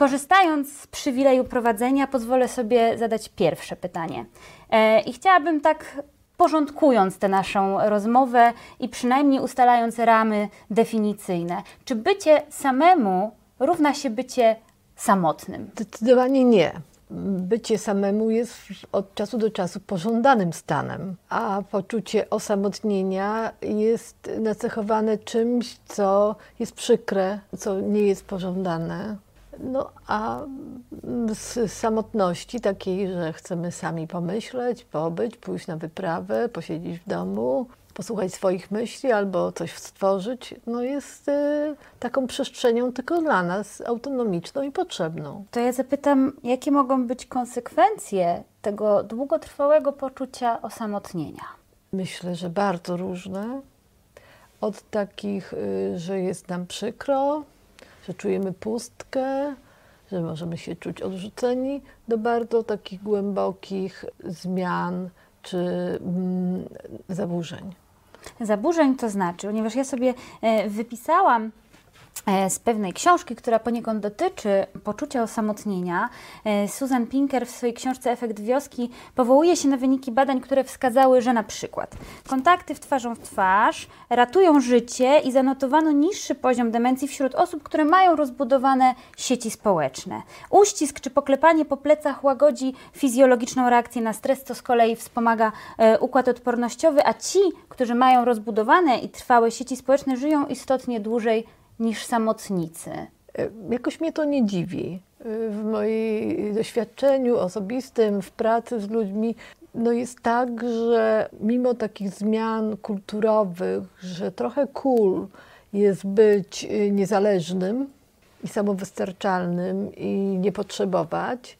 Korzystając z przywileju prowadzenia, pozwolę sobie zadać pierwsze pytanie. E, I chciałabym tak porządkując tę naszą rozmowę i przynajmniej ustalając ramy definicyjne. Czy bycie samemu równa się bycie samotnym? Zdecydowanie nie. Bycie samemu jest od czasu do czasu pożądanym stanem, a poczucie osamotnienia jest nacechowane czymś, co jest przykre, co nie jest pożądane. No a z samotności takiej, że chcemy sami pomyśleć, pobyć, pójść na wyprawę, posiedzieć w domu, posłuchać swoich myśli albo coś stworzyć, no jest y, taką przestrzenią tylko dla nas, autonomiczną i potrzebną. To ja zapytam, jakie mogą być konsekwencje tego długotrwałego poczucia osamotnienia? Myślę, że bardzo różne. Od takich, y, że jest nam przykro, że czujemy pustkę, że możemy się czuć odrzuceni, do bardzo takich głębokich zmian czy mm, zaburzeń. Zaburzeń to znaczy, ponieważ ja sobie e, wypisałam z pewnej książki, która poniekąd dotyczy poczucia osamotnienia. E, Susan Pinker w swojej książce Efekt wioski powołuje się na wyniki badań, które wskazały, że na przykład kontakty w twarzą w twarz ratują życie i zanotowano niższy poziom demencji wśród osób, które mają rozbudowane sieci społeczne. Uścisk czy poklepanie po plecach łagodzi fizjologiczną reakcję na stres, co z kolei wspomaga e, układ odpornościowy, a ci, którzy mają rozbudowane i trwałe sieci społeczne, żyją istotnie dłużej niż samotnicy? E, jakoś mnie to nie dziwi. E, w moim doświadczeniu osobistym, w pracy z ludźmi, no jest tak, że mimo takich zmian kulturowych, że trochę cool jest być e, niezależnym i samowystarczalnym i nie potrzebować,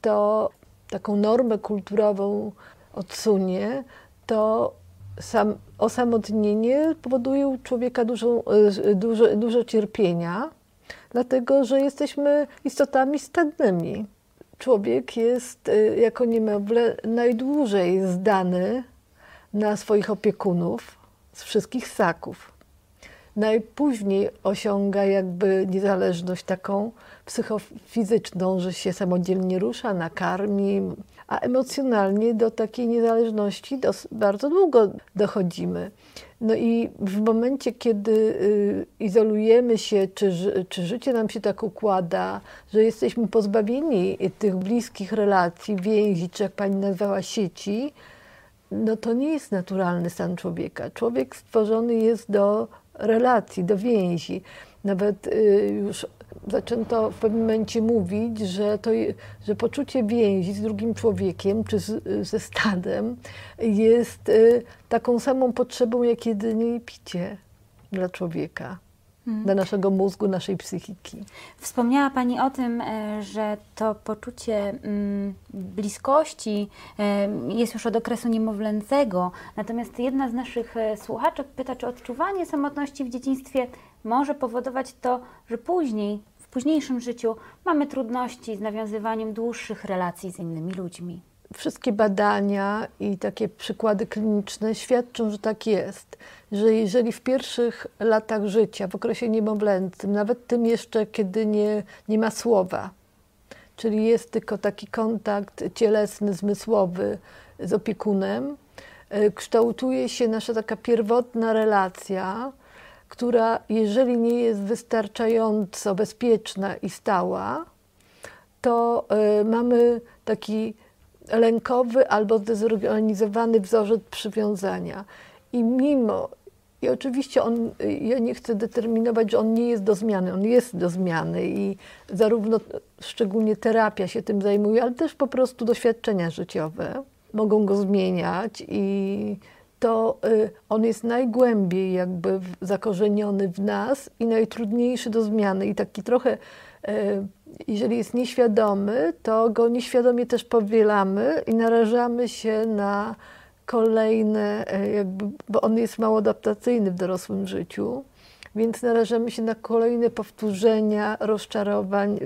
to taką normę kulturową odsunie, to sam, osamotnienie powoduje u człowieka dużo, e, dużo, dużo cierpienia, dlatego że jesteśmy istotami stadnymi. Człowiek jest e, jako niemowlę najdłużej zdany na swoich opiekunów z wszystkich ssaków. Najpóźniej osiąga jakby niezależność taką psychofizyczną, że się samodzielnie rusza, nakarmi, a emocjonalnie do takiej niezależności bardzo długo dochodzimy. No i w momencie, kiedy y, izolujemy się, czy, czy życie nam się tak układa, że jesteśmy pozbawieni tych bliskich relacji, więzi, czy jak pani nazwała, sieci, no to nie jest naturalny stan człowieka. Człowiek stworzony jest do relacji, do więzi. Nawet y, już zaczęto w pewnym momencie mówić, że, to, że poczucie więzi z drugim człowiekiem czy z, ze stadem jest y, taką samą potrzebą jak jedynie picie dla człowieka. Hmm. Dla naszego mózgu, naszej psychiki. Wspomniała Pani o tym, e, że to poczucie mm, bliskości e, jest już od okresu niemowlęcego. Natomiast jedna z naszych e, słuchaczek pyta, czy odczuwanie samotności w dzieciństwie może powodować to, że później późniejszym życiu mamy trudności z nawiązywaniem dłuższych relacji z innymi ludźmi. Wszystkie badania i takie przykłady kliniczne świadczą, że tak jest, że jeżeli w pierwszych latach życia, w okresie niemowlęcym, nawet tym jeszcze, kiedy nie, nie ma słowa, czyli jest tylko taki kontakt cielesny, zmysłowy z opiekunem, e, kształtuje się nasza taka pierwotna relacja, która jeżeli nie jest wystarczająco bezpieczna i stała, to y, mamy taki lękowy albo zdezorganizowany wzorzec przywiązania. I mimo, i oczywiście on, ja nie chcę determinować, że on nie jest do zmiany, on jest do zmiany i zarówno szczególnie terapia się tym zajmuje, ale też po prostu doświadczenia życiowe mogą go zmieniać i to y, on jest najgłębiej jakby zakorzeniony w nas i najtrudniejszy do zmiany. I taki trochę, y, jeżeli jest nieświadomy, to go nieświadomie też powielamy i narażamy się na kolejne, y, jakby, bo on jest mało adaptacyjny w dorosłym życiu, więc narażamy się na kolejne powtórzenia, rozczarowań,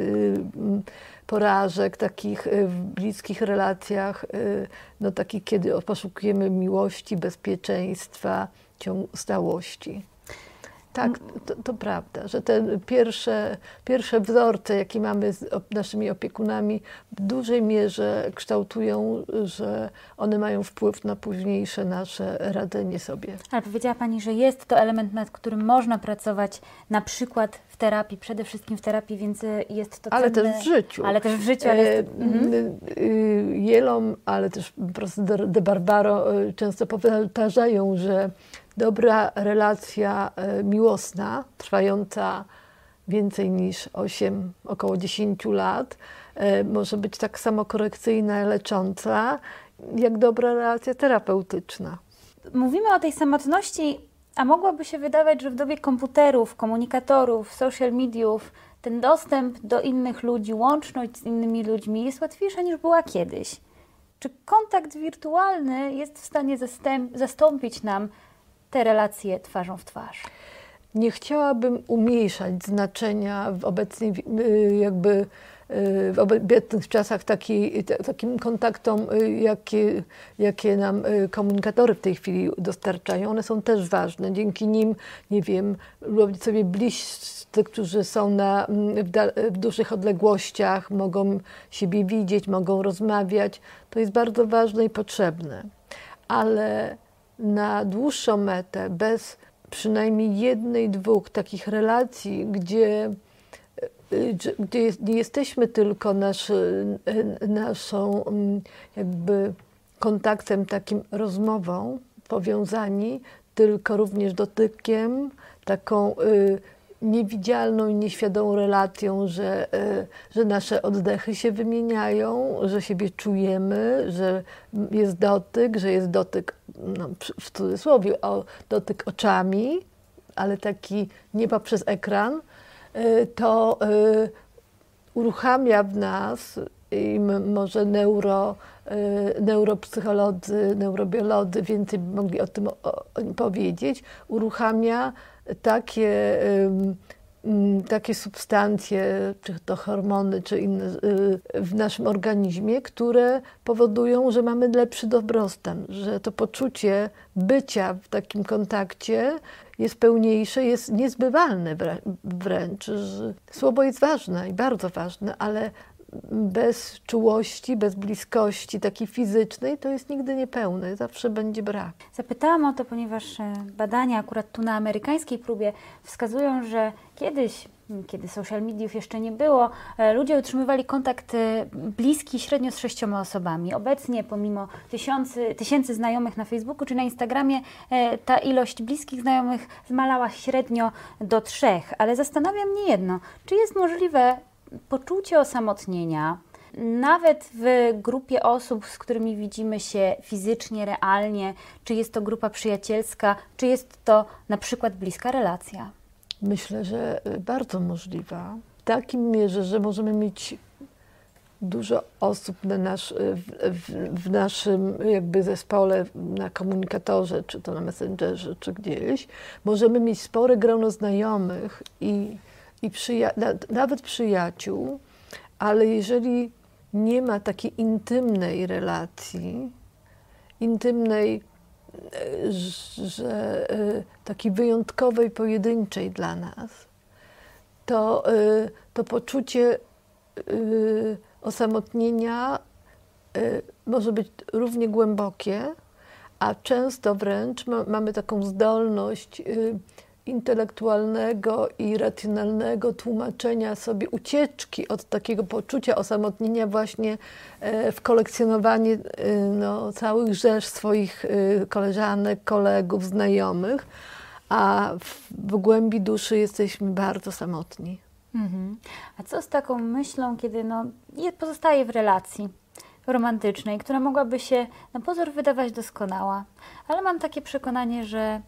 porażek, takich y, w bliskich relacjach, y, no takich, kiedy poszukujemy miłości, bezpieczeństwa, stałości. Tak, to, to, prawda, że te pierwsze, pierwsze wzorce, jakie mamy z naszymi opiekunami, w dużej mierze kształtują, że one mają wpływ na późniejsze nasze radzenie sobie. Ale powiedziała Pani, że jest to element, nad którym można pracować na przykład w terapii, przede wszystkim w terapii, więc jest to Ale też w życiu. Ale też w życiu. Ale jest... e, mhm. Y, Jelom, ale też profesor De Barbaro y, często powtarzają, że dobra relacja e, miłosna, trwająca więcej niż 8, około 10 lat, e, może być tak samo korekcyjna, lecząca, jak dobra relacja terapeutyczna. Mówimy o tej samotności, a mogłoby się wydawać, że w dobie komputerów, komunikatorów, social mediów, ten dostęp do innych ludzi, łączność z innymi ludźmi jest łatwiejsza niż była kiedyś. Czy kontakt wirtualny jest w stanie zastąpić nam te relacje twarzą w twarz. Nie chciałabym umniejszać znaczenia w obecnej y, jakby y, w obecnych czasach taki, takim kontaktom, y, jakie, jakie nam komunikatory w tej chwili dostarczają. One są też ważne. Dzięki nim, nie wiem, robić sobie bliscy, którzy są na, mm, w, w dużych odległościach, mogą siebie widzieć, mogą rozmawiać. To jest bardzo ważne i potrzebne. Ale na dłuższą metę, bez przynajmniej jednej, dwóch takich relacji, gdzie, gdzie nie jesteśmy tylko nasz, naszą mm, jakby kontaktem, takim rozmową powiązani, tylko również dotykiem, taką y, niewidzialną i nieświadomą relacją, że, e, że nasze oddechy się wymieniają, że siebie czujemy, że jest dotyk, że jest dotyk, no, w cudzysłowie, o, dotyk oczami, ale taki nie poprzez ekran, e, to e, uruchamia w nas i może neuro, neuropsycholodzy, neurobiolodzy więcej mogli o tym powiedzieć, uruchamia takie, takie substancje, czy to hormony, czy inne y, w naszym organizmie, które powodują, że mamy lepszy dobrostan, że to poczucie bycia w takim kontakcie jest pełniejsze, jest niezbywalne wręcz. Słowo jest ważne i bardzo ważne, ale bez czułości, bez bliskości takiej fizycznej, to jest nigdy niepełne, zawsze będzie brak. Zapytałam o to, ponieważ e, badania akurat tu na amerykańskiej próbie wskazują, że kiedyś kiedy social mediów jeszcze nie było, e, ludzie utrzymywali kontakt e, bliski średnio z sześcioma osobami. Obecnie, pomimo tysiący, tysięcy znajomych na Facebooku czy na Instagramie, ta ilość bliskich znajomych zmalała średnio do trzech. Ale zastanawia mnie jedno, czy jest możliwe poczucie osamotnienia, nawet w grupie osób, z którymi widzimy się fizycznie, realnie, czy jest to grupa przyjacielska, czy jest to na przykład bliska relacja? Myślę, że bardzo możliwa. W takim mierze, że możemy mieć dużo osób na nasz, w, w, w, naszym jakby zespole, na komunikatorze, czy to na Messengerze, czy gdzieś. Możemy mieć spore grono znajomych i i przyja nawet przyjaciół, ale jeżeli nie ma takiej intymnej relacji, intymnej, e, że e, takiej wyjątkowej, pojedynczej dla nas, to, e, to poczucie osamotnienia może być równie głębokie, a często wręcz ma, mamy taką zdolność intelektualnego i racjonalnego tłumaczenia sobie ucieczki od takiego poczucia osamotnienia właśnie e, w kolekcjonowanie e, no, całych rzesz swoich e, koleżanek, kolegów, znajomych, a w, głębi duszy jesteśmy bardzo samotni. Mhm. A co z taką myślą, kiedy no, pozostaje w relacji romantycznej, która mogłaby się na pozór wydawać doskonała, ale mam takie przekonanie, że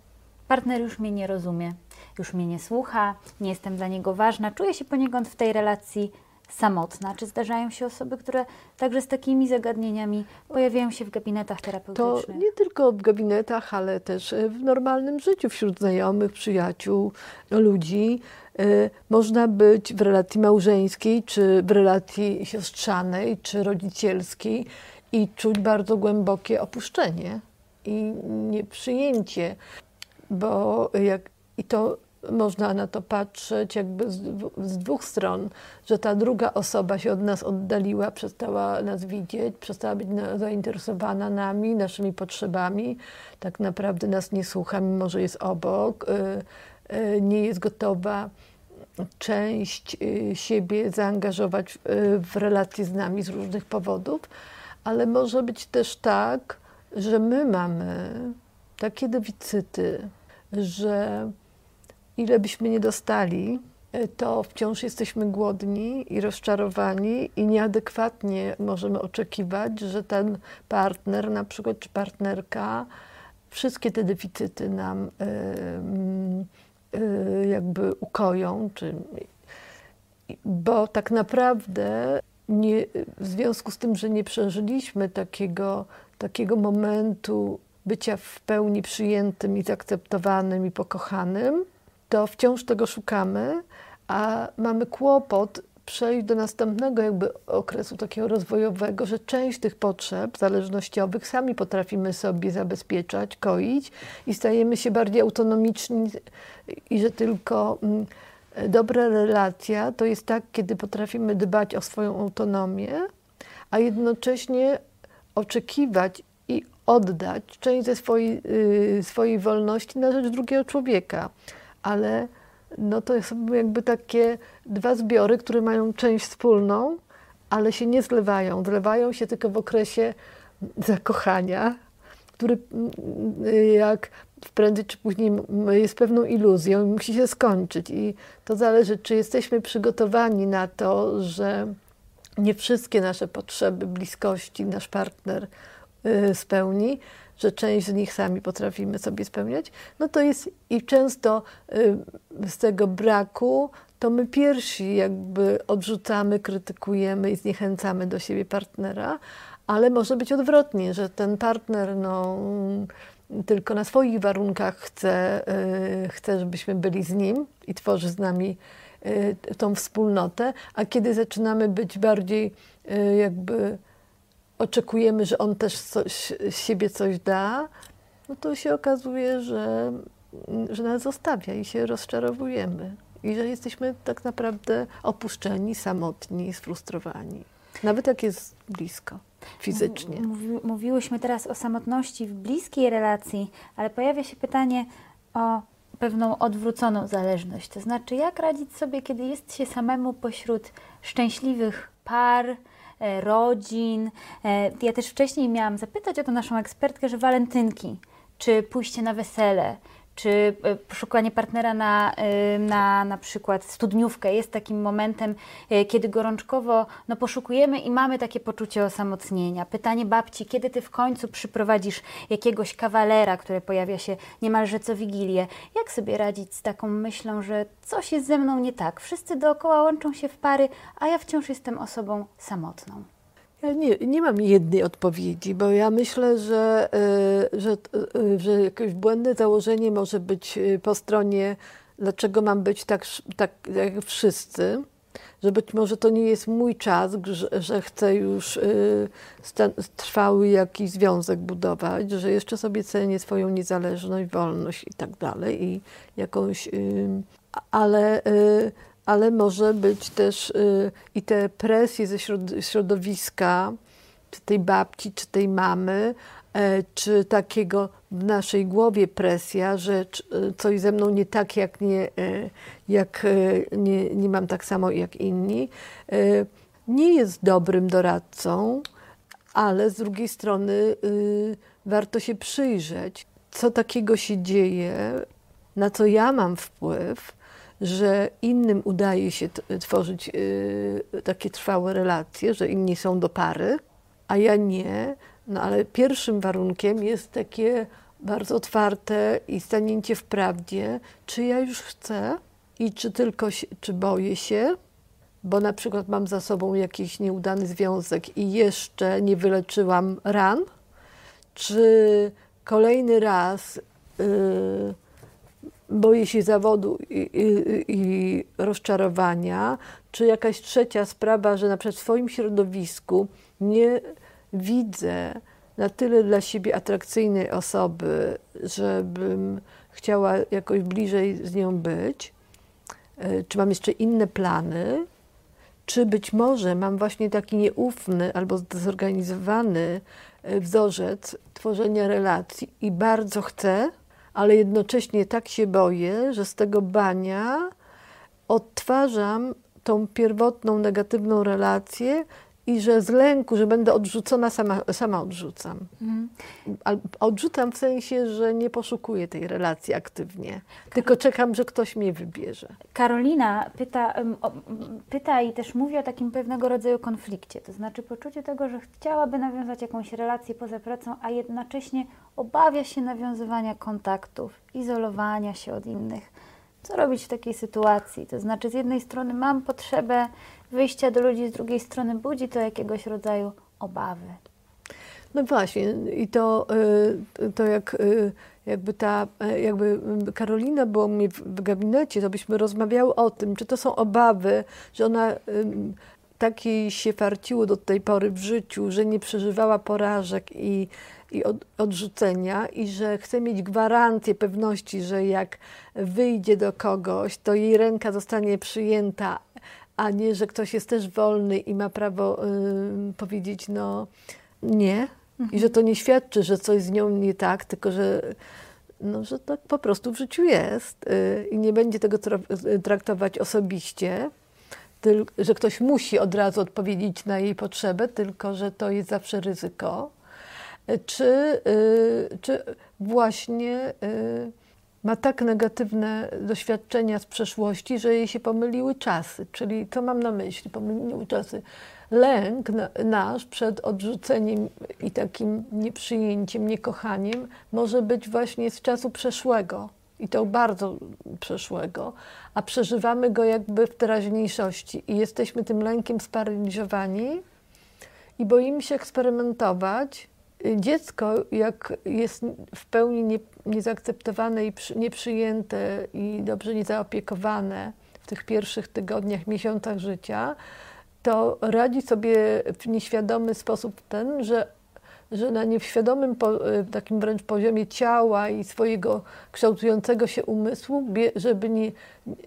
partner już mnie nie rozumie, już mnie nie słucha, nie jestem dla niego ważna, czuję się poniekąd w tej relacji samotna. Czy zdarzają się osoby, które także z takimi zagadnieniami pojawiają się w gabinetach terapeutycznych? To nie tylko w gabinetach, ale też w normalnym życiu wśród znajomych, przyjaciół, ludzi. E, można być w relacji małżeńskiej, czy w relacji siostrzanej, czy rodzicielskiej i czuć bardzo głębokie opuszczenie i nieprzyjęcie bo jak, i to można na to patrzeć jakby z, z, dwóch stron, że ta druga osoba się od nas oddaliła, przestała nas widzieć, przestała być na, zainteresowana nami, naszymi potrzebami, tak naprawdę nas nie słucha, mimo że jest obok, y, y, nie jest gotowa część y, siebie zaangażować w, relacje z nami z różnych powodów, ale może być też tak, że my mamy takie deficyty, że ile byśmy nie dostali, y, to wciąż jesteśmy głodni i rozczarowani i nieadekwatnie możemy oczekiwać, że ten partner, na przykład czy partnerka, wszystkie te deficyty nam Y, jakby ukoją, czy, bo tak naprawdę nie, w związku z tym, że nie przeżyliśmy takiego, takiego momentu bycia w pełni przyjętym i zaakceptowanym i pokochanym, to wciąż tego szukamy, a mamy kłopot przejść do następnego jakby okresu takiego rozwojowego, że część tych potrzeb zależnościowych sami potrafimy sobie zabezpieczać, koić i stajemy się bardziej autonomiczni i że tylko mm, dobra relacja to jest tak, kiedy potrafimy dbać o swoją autonomię, a jednocześnie oczekiwać oddać część ze swojej, y, swojej wolności na rzecz drugiego człowieka. Ale no to są jakby takie dwa zbiory, które mają część wspólną, ale się nie zlewają. Zlewają się tylko w okresie zakochania, który jak prędzej czy później jest pewną iluzją i musi się skończyć. I to zależy, czy jesteśmy przygotowani na to, że nie wszystkie nasze potrzeby bliskości nasz partner y, spełni, że część z nich sami potrafimy sobie spełniać, no to jest i często y, z tego braku to my pierwsi jakby odrzucamy, krytykujemy i zniechęcamy do siebie partnera, ale może być odwrotnie, że ten partner no, tylko na swoich warunkach chce, y, chce, żebyśmy byli z nim i tworzy z nami y, tą wspólnotę, a kiedy zaczynamy być bardziej jakby oczekujemy, że on też coś, siebie coś da, no to się okazuje, że, że nas zostawia i się rozczarowujemy. I że jesteśmy tak naprawdę opuszczeni, samotni, sfrustrowani. Nawet jak jest blisko fizycznie. Mówi, mówiłyśmy teraz o samotności w bliskiej relacji, ale pojawia się pytanie o pewną odwróconą zależność. To znaczy, jak radzić sobie, kiedy jest się samemu pośród szczęśliwych par, rodzin. E, ja też wcześniej miałam zapytać o to naszą ekspertkę, że walentynki, czy pójście na wesele, czy e, poszukanie partnera na, e, na na przykład studniówkę jest takim momentem, e, kiedy gorączkowo no, poszukujemy i mamy takie poczucie osamotnienia. Pytanie babci, kiedy ty w końcu przyprowadzisz jakiegoś kawalera, który pojawia się niemalże co wigilię? Jak sobie radzić z taką myślą, że coś jest ze mną nie tak? Wszyscy dookoła łączą się w pary, a ja wciąż jestem osobą samotną. Ja nie, nie mam jednej odpowiedzi, bo ja myślę, że, y, że, y, że jakieś błędne założenie może być y, po stronie, dlaczego mam być tak, tak jak wszyscy, że być może to nie jest mój czas, że, że chcę już trwały jakiś związek budować, że jeszcze sobie cenię swoją niezależność, wolność i tak dalej i jakąś, ale ale może być też y, i te presje ze środowiska, czy tej babci, czy tej mamy, e, czy takiego w naszej głowie presja, że y, coś ze mną nie tak, jak nie, e, jak e, nie, nie mam tak samo jak inni, nie jest dobrym doradcą, ale z drugiej strony y, warto się przyjrzeć, co takiego się dzieje, na co ja mam wpływ, że innym udaje się tworzyć y, takie trwałe relacje, że inni są do pary, a ja nie. No ale pierwszym warunkiem jest takie bardzo otwarte i stanięcie w prawdzie, czy ja już chcę i czy tylko czy boję się, bo na przykład mam za sobą jakiś nieudany związek i jeszcze nie wyleczyłam ran, czy kolejny raz. Yy, boję się zawodu i, i, i, rozczarowania, czy jakaś trzecia sprawa, że na przykład w swoim środowisku nie widzę na tyle dla siebie atrakcyjnej osoby, żebym chciała jakoś bliżej z nią być, e, czy mam jeszcze inne plany, czy być może mam właśnie taki nieufny albo zdezorganizowany e, wzorzec tworzenia relacji i bardzo chcę, ale jednocześnie tak się boję, że z tego bania odtwarzam tą pierwotną negatywną relację i że z lęku, że będę odrzucona, sama, sama odrzucam. Mhm. Odrzucam w sensie, że nie poszukuję tej relacji aktywnie, tylko czekam, że ktoś mnie wybierze. Karolina pyta, pyta i też mówi o takim pewnego rodzaju konflikcie, to znaczy poczucie tego, że chciałaby nawiązać jakąś relację poza pracą, a jednocześnie obawia się nawiązywania kontaktów, izolowania się od innych. Co robić w takiej sytuacji? To znaczy, z jednej strony mam potrzebę wyjścia do ludzi, z drugiej strony budzi to jakiegoś rodzaju obawy. No właśnie, i to, y, to jak y, jakby ta, y, jakby Karolina była u mnie w gabinecie, to byśmy rozmawiały o tym, czy to są obawy, że ona takiej się farciło do tej pory w życiu, że nie przeżywała porażek i, i od, odrzucenia i że chce mieć gwarancję pewności, że jak wyjdzie do kogoś, to jej ręka zostanie przyjęta, a nie, że ktoś jest też wolny i ma prawo y, powiedzieć no nie. I że to nie świadczy, że coś z nią nie tak, tylko że, no, że tak po prostu w życiu jest y, i nie będzie tego traktować osobiście, że ktoś musi od razu odpowiedzieć na jej potrzebę, tylko że to jest zawsze ryzyko. Czy, y, czy właśnie y, ma tak negatywne doświadczenia z przeszłości, że jej się pomyliły czasy. Czyli co mam na myśli? Pomyliły czasy. Lęk nasz przed odrzuceniem i takim nieprzyjęciem, niekochaniem może być właśnie z czasu przeszłego. I to bardzo przeszłego, a przeżywamy go jakby w teraźniejszości i jesteśmy tym lękiem sparaliżowani i boimy się eksperymentować, dziecko, jak jest w pełni nie, niezaakceptowane i przy, nieprzyjęte i dobrze niezaopiekowane w tych pierwszych tygodniach, miesiącach życia, to radzi sobie w nieświadomy sposób ten, że, że na nieświadomym e, takim wręcz poziomie ciała i swojego kształtującego się umysłu, żeby nie,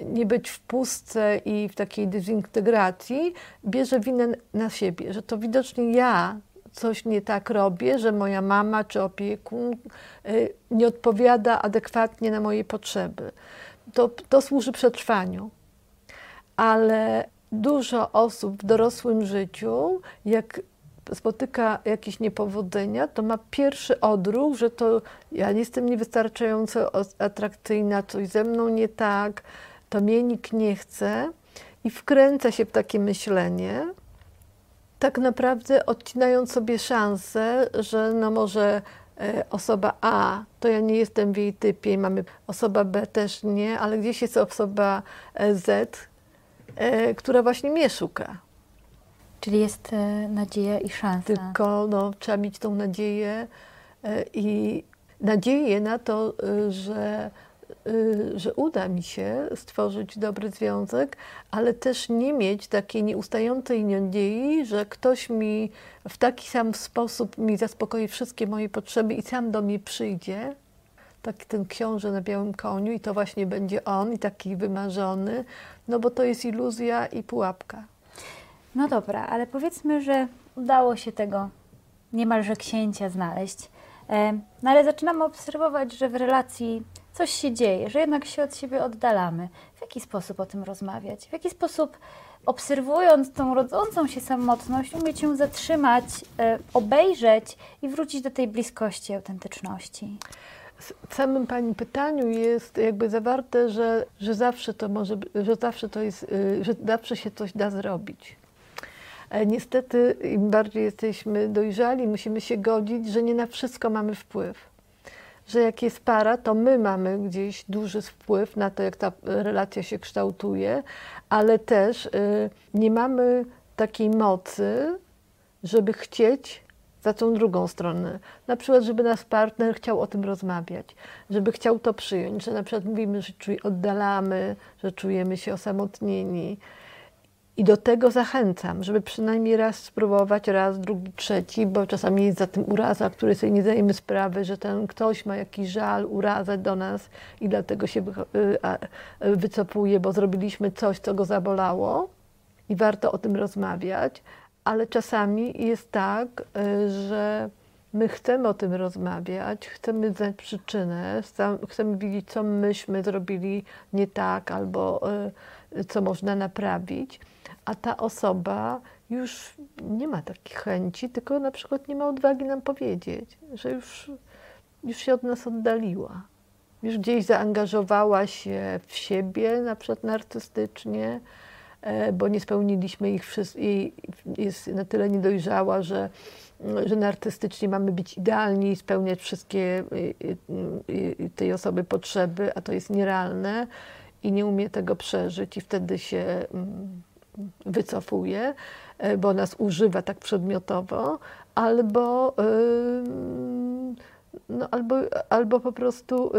nie być w pustce i w takiej dezintegracji, bierze winę na siebie, że to widocznie ja coś nie tak robię, że moja mama czy opiekun y, nie odpowiada adekwatnie na moje potrzeby. To, to służy przetrwaniu. Ale dużo osób w dorosłym życiu, jak spotyka jakieś niepowodzenia, to ma pierwszy odruch, że to ja jestem niewystarczająco atrakcyjna, coś ze mną nie tak, to mnie nikt nie chce i wkręca się w takie myślenie tak naprawdę odcinając sobie szansę, że no może e, osoba A, to ja nie jestem w jej typie, mamy osoba B też nie, ale gdzieś jest osoba e, Z, e, która właśnie mnie szuka. Czyli jest nadzieja i szansa. Tylko no, trzeba mieć tą nadzieję i nadzieję na to, że że uda mi się stworzyć dobry związek, ale też nie mieć takiej nieustającej nadziei, że ktoś mi w taki sam sposób mi zaspokoi wszystkie moje potrzeby i sam do mnie przyjdzie. Taki ten książę na białym koniu i to właśnie będzie on i taki wymarzony, no bo to jest iluzja i pułapka. No dobra, ale powiedzmy, że udało się tego niemalże księcia znaleźć. E, no ale zaczynamy obserwować, że w relacji coś się dzieje, że jednak się od siebie oddalamy. W jaki sposób o tym rozmawiać? W jaki sposób obserwując tą rodzącą się samotność, umieć ją zatrzymać, e, obejrzeć i wrócić do tej bliskości, autentyczności? W samym Pani pytaniu jest jakby zawarte, że, że zawsze to może, że zawsze to jest, y, że zawsze się coś da zrobić. E, niestety, im bardziej jesteśmy dojrzali, musimy się godzić, że nie na wszystko mamy wpływ że jak jest para, to my mamy gdzieś duży wpływ na to, jak ta relacja się kształtuje, ale też y, nie mamy takiej mocy, żeby chcieć za tą drugą stronę. Na przykład, żeby nasz partner chciał o tym rozmawiać, żeby chciał to przyjąć, że na przykład mówimy, że oddalamy, że czujemy się osamotnieni. I do tego zachęcam, żeby przynajmniej raz spróbować, raz, drugi, trzeci, bo czasami jest za tym uraza, której sobie nie zdajemy sprawy, że ten ktoś ma jakiś żal, urazę do nas i dlatego się y, y, wycofuje, bo zrobiliśmy coś, co go zabolało i warto o tym rozmawiać, ale czasami jest tak, y, że my chcemy o tym rozmawiać, chcemy znać przyczynę, chcemy wiedzieć, co myśmy zrobili nie tak albo co można naprawić a ta osoba już nie ma takich chęci, tylko na przykład nie ma odwagi nam powiedzieć, że już, już się od nas oddaliła. Już gdzieś zaangażowała się w siebie, na przykład narcystycznie, e, bo nie spełniliśmy ich wszystkich, jest na tyle niedojrzała, że, że narcystycznie mamy być idealni i spełniać wszystkie tej osoby potrzeby, a to jest nierealne i nie umie tego przeżyć i wtedy się mm, wycofuje, e, bo nas używa tak przedmiotowo, albo, no, albo, albo po prostu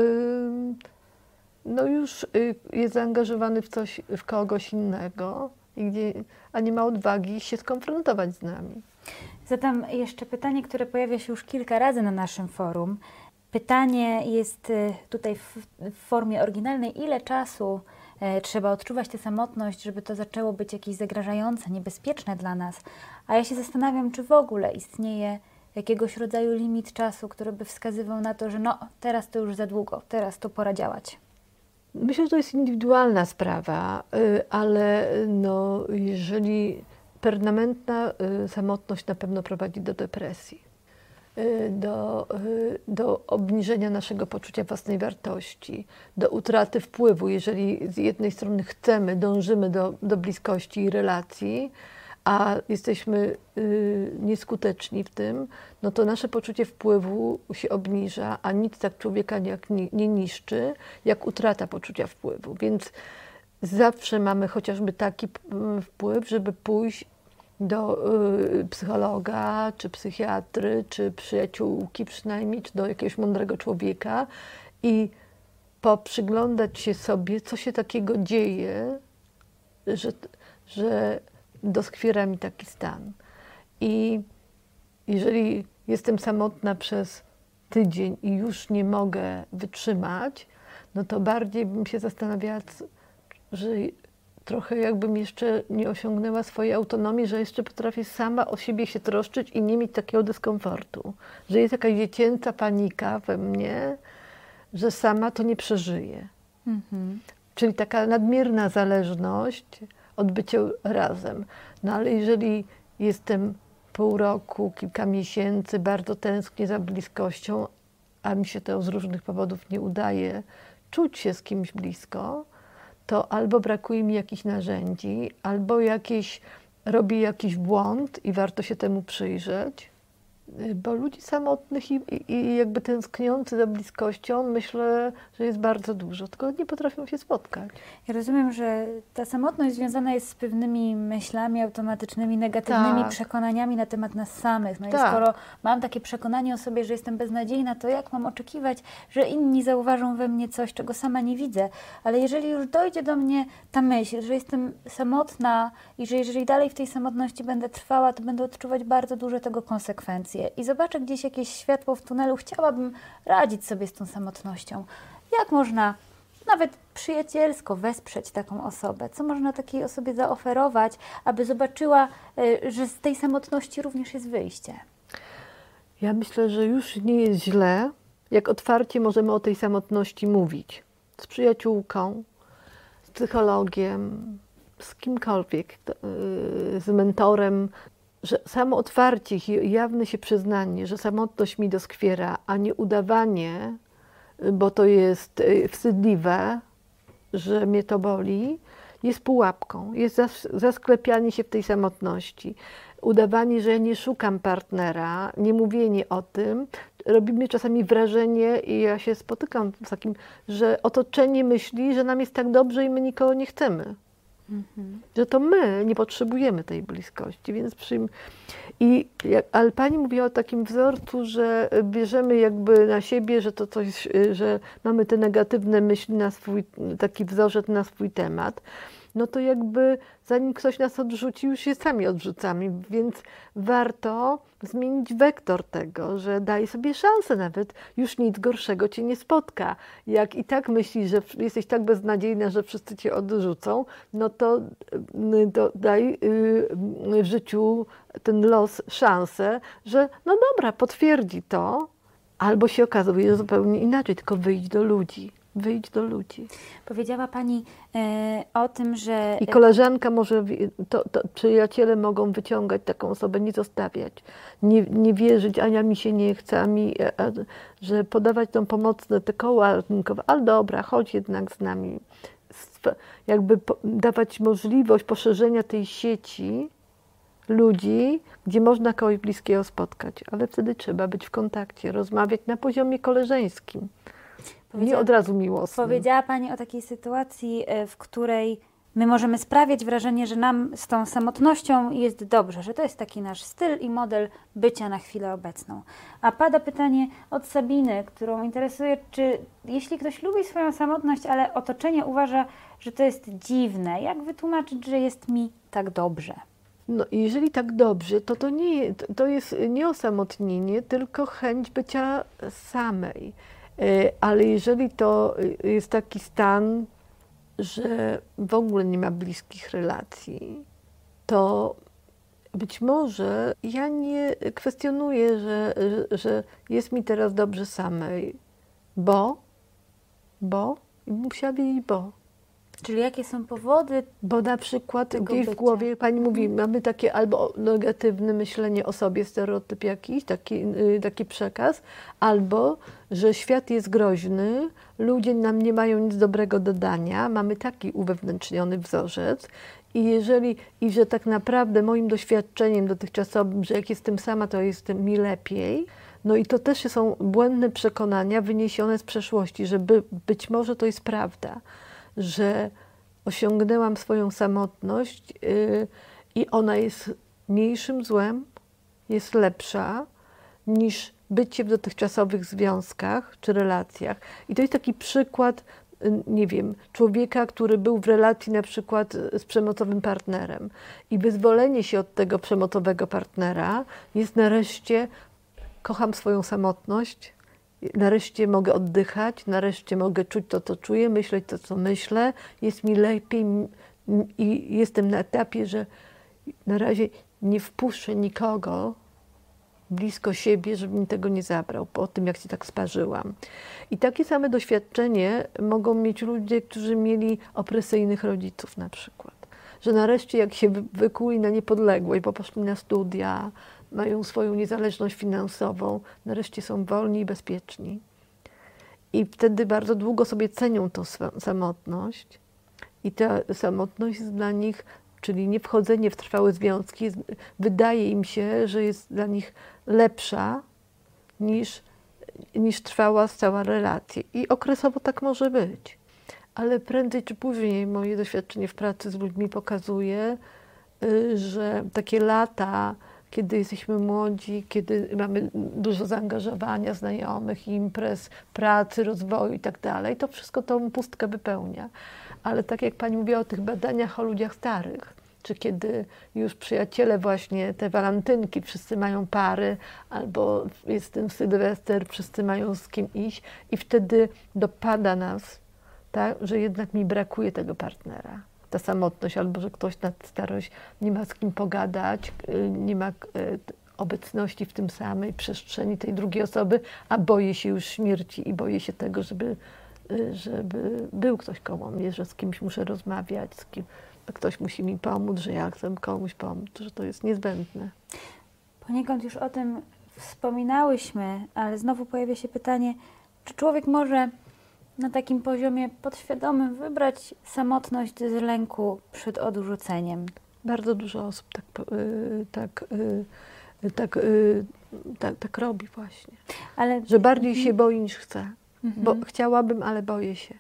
no już y, jest zaangażowany w coś, w kogoś innego, a nie ma odwagi się skonfrontować z nami. Zadam jeszcze pytanie, które pojawia się już kilka razy na naszym forum. Pytanie jest y, tutaj w, formie oryginalnej. Ile czasu E, trzeba odczuwać tę samotność, żeby to zaczęło być jakieś zagrażające, niebezpieczne dla nas. A ja się zastanawiam, czy w ogóle istnieje jakiegoś rodzaju limit czasu, który by wskazywał na to, że no teraz to już za długo, teraz to pora działać. Myślę, że to jest indywidualna sprawa, y, ale no, jeżeli permanentna y, samotność na pewno prowadzi do depresji. Y, do, y, do obniżenia naszego poczucia własnej wartości, do utraty wpływu. Jeżeli z jednej strony chcemy, dążymy do, do bliskości i relacji, a jesteśmy y, nieskuteczni w tym, no to nasze poczucie wpływu się obniża, a nic tak człowieka nie, nie niszczy, jak utrata poczucia wpływu. Więc zawsze mamy chociażby taki wpływ, żeby pójść do y, psychologa, czy psychiatry, czy przyjaciółki przynajmniej, czy do jakiegoś mądrego człowieka i poprzyglądać się sobie, co się takiego dzieje, że, że doskwiera mi taki stan. I jeżeli jestem samotna przez tydzień i już nie mogę wytrzymać, no to bardziej bym się zastanawiała, że trochę jakbym jeszcze nie osiągnęła swojej autonomii, że jeszcze potrafię sama o siebie się troszczyć i nie mieć takiego dyskomfortu. Że jest jakaś dziecięca panika we mnie, że sama to nie przeżyję. Mhm. Czyli taka nadmierna zależność od bycia razem. No ale jeżeli jestem pół roku, kilka miesięcy, bardzo tęsknię za bliskością, a mi się to z różnych powodów nie udaje czuć się z kimś blisko, to albo brakuje mi jakichś narzędzi, albo jakieś, robię jakiś błąd i warto się temu przyjrzeć. Bo ludzi samotnych i, i, jakby tęskniących za bliskością, myślę, że jest bardzo dużo, tylko nie potrafią się spotkać. Ja rozumiem, że ta samotność związana jest z pewnymi myślami automatycznymi, negatywnymi tak. przekonaniami na temat nas samych. No tak. i skoro mam takie przekonanie o sobie, że jestem beznadziejna, to jak mam oczekiwać, że inni zauważą we mnie coś, czego sama nie widzę? Ale jeżeli już dojdzie do mnie ta myśl, że jestem samotna i że jeżeli dalej w tej samotności będę trwała, to będę odczuwać bardzo duże tego i zobaczę gdzieś jakieś światło w tunelu, chciałabym radzić sobie z tą samotnością. Jak można nawet przyjacielsko wesprzeć taką osobę? Co można takiej osobie zaoferować, aby zobaczyła, y, że z tej samotności również jest wyjście? Ja myślę, że już nie jest źle, jak otwarcie możemy o tej samotności mówić. Z przyjaciółką, z psychologiem, z kimkolwiek, y, z mentorem, że samo otwarcie i jawne się przyznanie, że samotność mi doskwiera, a nie udawanie, bo to jest y, wstydliwe, że mnie to boli, jest pułapką, jest zasklepianie się w tej samotności. Udawanie, że ja nie szukam partnera, nie mówienie o tym, robi mi czasami wrażenie, i ja się spotykam z takim, że otoczenie myśli, że nam jest tak dobrze i my nikogo nie chcemy. Mhm. Że to my nie potrzebujemy tej bliskości, więc przyjm... I ale pani mówiła o takim wzorcu, że bierzemy jakby na siebie, że to coś, że mamy te negatywne myśli na swój, taki wzorzec na swój temat. No to jakby zanim ktoś nas odrzuci, już się sami odrzucamy, więc warto zmienić wektor tego, że daj sobie szansę nawet, już nic gorszego cię nie spotka. Jak i tak myślisz, że jesteś tak beznadziejna, że wszyscy cię odrzucą, no to, y, to daj y, w życiu ten los szansę, że no dobra, potwierdzi to, albo się okazuje zupełnie inaczej, tylko wyjdź do ludzi wyjść do ludzi. Powiedziała Pani e, o tym, że. I koleżanka może, to, to, przyjaciele mogą wyciągać taką osobę, nie zostawiać, nie, nie wierzyć, Ania mi się nie chce, a mi, a, że podawać tą pomocne te koła ratunkowe, ale dobra, chodź jednak z nami. Jakby po, dawać możliwość poszerzenia tej sieci ludzi, gdzie można kogoś bliskiego spotkać, ale wtedy trzeba być w kontakcie, rozmawiać na poziomie koleżeńskim. Nie od razu miłosnym. Powiedziała Pani o takiej sytuacji, e, w której my możemy sprawiać wrażenie, że nam z tą samotnością jest dobrze, że to jest taki nasz styl i model bycia na chwilę obecną. A pada pytanie od Sabiny, którą interesuje, czy jeśli ktoś lubi swoją samotność, ale otoczenie uważa, że to jest dziwne, jak wytłumaczyć, że jest mi tak dobrze? No, jeżeli tak dobrze, to to, nie, to jest nie osamotnienie, tylko chęć bycia samej. E, ale jeżeli to jest taki stan, że w ogóle nie ma bliskich relacji, to być może ja nie kwestionuję, że, że, że jest mi teraz dobrze samej, bo, bo, i musiała wiedzieć bo. Czyli jakie są powody? Bo na przykład gdzieś w głowie pani mówi, mamy takie albo negatywne myślenie o sobie, stereotyp jakiś, taki, y, taki przekaz, albo że świat jest groźny, ludzie nam nie mają nic dobrego do dania, mamy taki uwewnętrzniony wzorzec i jeżeli, i że tak naprawdę moim doświadczeniem dotychczasowym, że jak jestem sama, to jest mi lepiej, no i to też są błędne przekonania wyniesione z przeszłości, że by, być może to jest prawda że osiągnęłam swoją samotność yy, i ona jest mniejszym złem, jest lepsza niż bycie w dotychczasowych związkach czy relacjach. I to jest taki przykład, y, nie wiem, człowieka, który był w relacji na przykład z przemocowym partnerem i wyzwolenie się od tego przemocowego partnera jest nareszcie kocham swoją samotność, nareszcie mogę oddychać, nareszcie mogę czuć to, co czuję, myśleć to, co myślę, jest mi lepiej i jestem na etapie, że na razie nie wpuszczę nikogo blisko siebie, żeby mi tego nie zabrał, po tym, jak się tak sparzyłam. I takie same doświadczenie mogą mieć ludzie, którzy mieli opresyjnych rodziców na przykład. Że nareszcie jak się wykuli na niepodległość, bo poszli na studia, mają swoją niezależność finansową, nareszcie są wolni i bezpieczni. I wtedy bardzo długo sobie cenią tą samotność. I ta samotność jest dla nich, czyli nie wchodzenie w trwałe związki, wydaje im się, że jest dla nich lepsza niż, niż trwała stała relacja. I okresowo tak może być. Ale prędzej czy później moje doświadczenie w pracy z ludźmi pokazuje, y, że takie lata kiedy jesteśmy młodzi, kiedy mamy dużo zaangażowania znajomych, imprez, pracy, rozwoju i tak to wszystko tą pustkę wypełnia. Ale tak jak Pani mówiła o tych badaniach o ludziach starych, czy kiedy już przyjaciele właśnie, te walentynki, wszyscy mają pary, albo jest ten sylwester, wszyscy mają z kim iść i wtedy dopada nas, tak, że jednak mi brakuje tego partnera ta samotność, albo że ktoś na starość nie ma z kim pogadać, y, nie ma y, obecności w tym samej przestrzeni tej drugiej osoby, a boję się już śmierci i boję się tego, żeby, y, żeby był ktoś koło mnie, że z kimś muszę rozmawiać, z kim ktoś musi mi pomóc, że ja chcę komuś pomóc, że to jest niezbędne. Poniekąd już o tym wspominałyśmy, ale znowu pojawia się pytanie, czy człowiek może na takim poziomie podświadomym wybrać samotność z lęku przed odrzuceniem. Bardzo dużo osób tak, yy, tak, yy, tak, yy, tak, tak robi właśnie. Ale... Że bardziej mhm. się boi niż chce. Mhm. Bo chciałabym, ale boję się.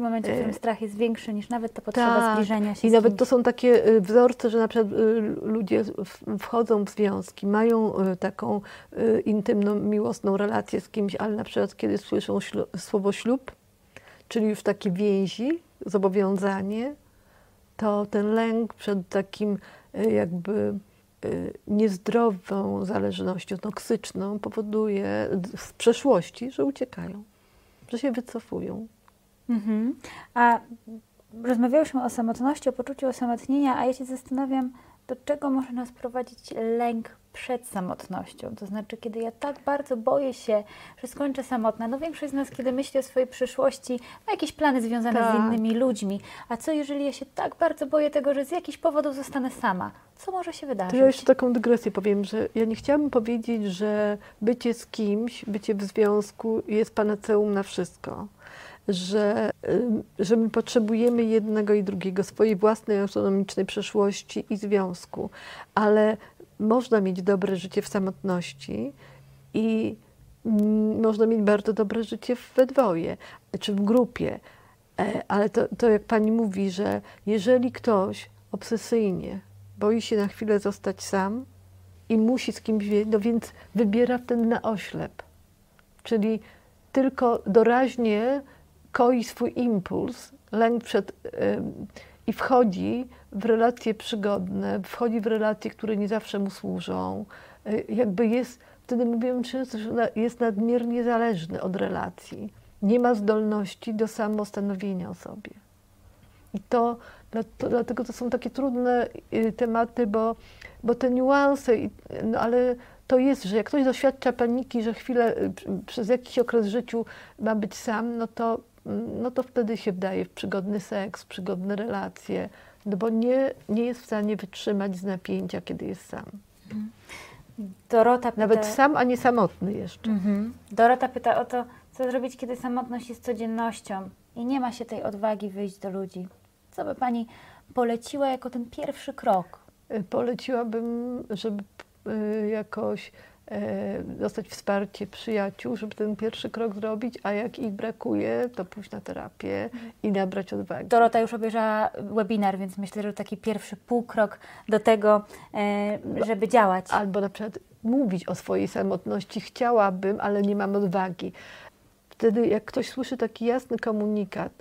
W momencie, w którym strach jest większy niż nawet ta potrzeba tak. zbliżenia się. I nawet to są takie wzorce, że na przykład ludzie wchodzą w związki, mają taką intymną, miłosną relację z kimś, ale na przykład kiedy słyszą słowo ślub, czyli już takie więzi, zobowiązanie, to ten lęk przed takim y, jakby y, niezdrową zależnością toksyczną powoduje w przeszłości, że uciekają, że się wycofują. Mhm. A rozmawiałyśmy o samotności, o poczuciu osamotnienia, a ja się zastanawiam, do czego może nas prowadzić lęk przed samotnością. To znaczy, kiedy ja tak bardzo boję się, że skończę samotna. No większość z nas, kiedy myśli o swojej przyszłości, ma jakieś plany związane tak. z innymi ludźmi. A co jeżeli ja się tak bardzo boję tego, że z jakichś powodów zostanę sama? Co może się wydarzyć? To ja jeszcze taką dygresję powiem, że ja nie chciałabym powiedzieć, że bycie z kimś, bycie w związku jest panaceum na wszystko że, że my potrzebujemy jednego i drugiego, swojej własnej autonomicznej przeszłości i związku, ale można mieć dobre życie w samotności i mm, można mieć bardzo dobre życie we dwoje czy w grupie. E, ale to, to jak pani mówi, że jeżeli ktoś obsesyjnie boi się na chwilę zostać sam i musi z kimś no więc wybiera ten na oślep. Czyli tylko doraźnie koi swój impuls, lęk przed. i wchodzi w relacje przygodne, wchodzi w relacje, które nie zawsze mu służą. Y, jakby jest, wtedy mówimy często, że jest nadmiernie zależny od relacji. Nie ma zdolności do samostanowienia o sobie. I to, dlatego to są takie trudne y, tematy, bo, bo te niuanse, no ale to jest, że jak ktoś doświadcza paniki, że chwilę y, przez jakiś okres życiu ma być sam, no to no to wtedy się wdaje w przygodny seks, przygodne relacje, no bo nie, nie jest w stanie wytrzymać z napięcia, kiedy jest sam. Dorota pyta... Nawet sam, a nie samotny jeszcze. Mhm. Dorota pyta o to, co zrobić, kiedy samotność jest codziennością i nie ma się tej odwagi wyjść do ludzi. Co by Pani poleciła jako ten pierwszy krok? Poleciłabym, żeby y, jakoś E, dostać wsparcie przyjaciół, żeby ten pierwszy krok zrobić, a jak ich brakuje, to pójść na terapię i nabrać odwagi. Dorota już obejrzała webinar, więc myślę, że taki pierwszy półkrok do tego, e, żeby działać. Albo na przykład mówić o swojej samotności chciałabym, ale nie mam odwagi. Wtedy jak ktoś słyszy taki jasny komunikat,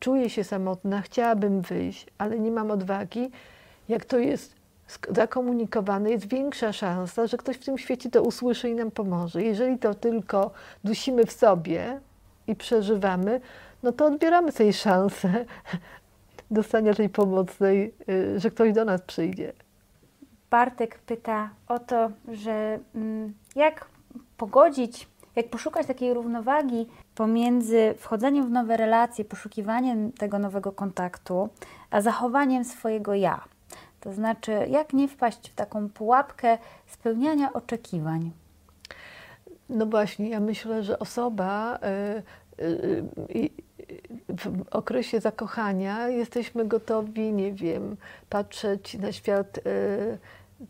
czuję się samotna, chciałabym wyjść, ale nie mam odwagi, jak to jest zakomunikowane, jest większa szansa, że ktoś w tym świecie to usłyszy i nam pomoże. Jeżeli to tylko dusimy w sobie i przeżywamy, no to odbieramy sobie szansę dostania tej pomocnej, y, że ktoś do nas przyjdzie. Bartek pyta o to, że mm, jak pogodzić, jak poszukać takiej równowagi pomiędzy wchodzeniem w nowe relacje, poszukiwaniem tego nowego kontaktu, a zachowaniem swojego ja. To znaczy, jak nie wpaść w taką pułapkę spełniania oczekiwań? No właśnie, ja myślę, że osoba y, y, y, w okresie zakochania jesteśmy gotowi, nie wiem, patrzeć na świat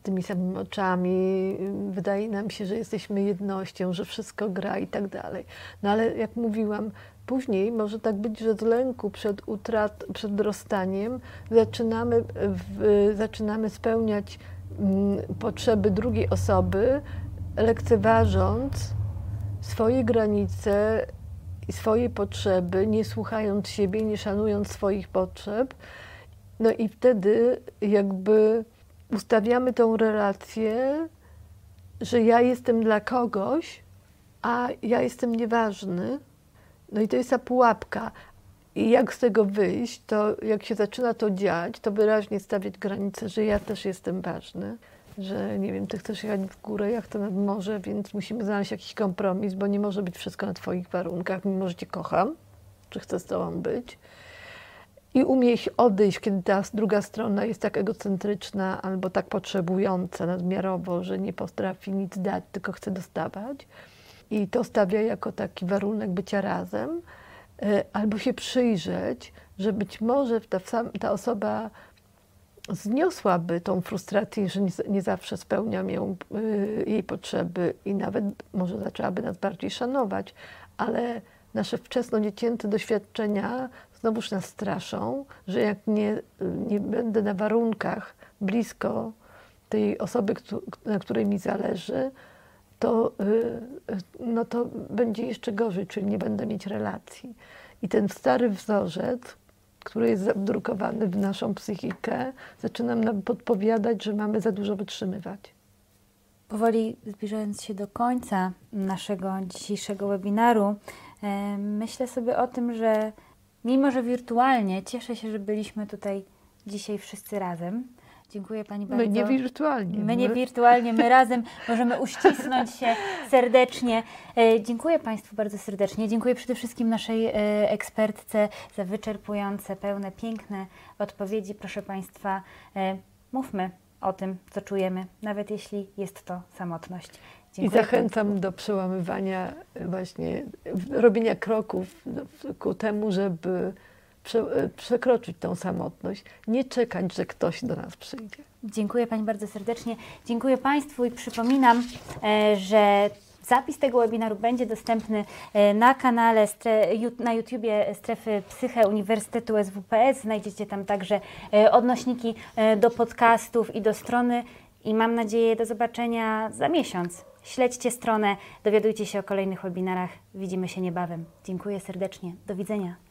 tymi samymi oczami, wydaje nam się, że jesteśmy jednością, że wszystko gra i tak dalej. No ale jak mówiłam, Później może tak być, że z lęku przed utrat, przed rozstaniem zaczynamy, w, zaczynamy spełniać mm, potrzeby drugiej osoby, lekceważąc swoje granice i swoje potrzeby, nie słuchając siebie, nie szanując swoich potrzeb. No i wtedy jakby ustawiamy tą relację, że ja jestem dla kogoś, a ja jestem nieważny no i to jest ta pułapka. I jak z tego wyjść, to jak się zaczyna to dziać, to wyraźnie stawiać granice, że ja też jestem ważny, że nie wiem, ty chcesz jechać w górę, ja chcę nad morze, więc musimy znaleźć jakiś kompromis, bo nie może być wszystko na twoich warunkach, mimo że cię kocham, czy chcę z tobą być. I umieć odejść, kiedy ta druga strona jest tak egocentryczna albo tak potrzebująca nadmiarowo, że nie potrafi nic dać, tylko chce dostawać i to stawia jako taki warunek bycia razem, e, albo się przyjrzeć, że być może ta, ta osoba zniosłaby tą frustrację, że nie, nie zawsze spełniam ją, y, jej potrzeby i nawet może zaczęłaby nas bardziej szanować, ale nasze wczesno-dziecięce doświadczenia znowuż nas straszą, że jak nie, nie będę na warunkach blisko tej osoby, na której mi zależy, to, y, no to będzie jeszcze gorzej, czyli nie będę mieć relacji. I ten stary wzorzec, który jest wdrukowany w naszą psychikę, zaczyna nam podpowiadać, że mamy za dużo wytrzymywać. Powoli zbliżając się do końca naszego dzisiejszego webinaru, e, myślę sobie o tym, że mimo, że wirtualnie, cieszę się, że byliśmy tutaj dzisiaj wszyscy razem. Dziękuję Pani bardzo. My nie wirtualnie. My nie wirtualnie, my razem możemy uścisnąć się serdecznie. E, dziękuję Państwu bardzo serdecznie. Dziękuję przede wszystkim naszej e, ekspertce za wyczerpujące, pełne, piękne odpowiedzi. Proszę Państwa, e, mówmy o tym, co czujemy, nawet jeśli jest to samotność. Dziękuję I zachęcam Państwu. do przełamywania właśnie, robienia kroków ku temu, żeby przekroczyć tą samotność, nie czekać, że ktoś do nas przyjdzie. Dziękuję Pani bardzo serdecznie. Dziękuję Państwu i przypominam, e, że Zapis tego webinaru będzie dostępny e, na kanale na YouTubie Strefy Psyche Uniwersytetu SWPS. Znajdziecie tam także e, odnośniki do podcastów i do strony i mam nadzieję do zobaczenia za miesiąc. Śledźcie stronę, dowiadujcie się o kolejnych webinarach. Widzimy się niebawem. Dziękuję serdecznie. Do widzenia.